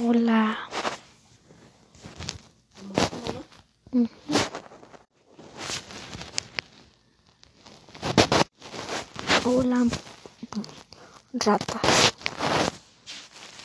Hola. Hola. rata.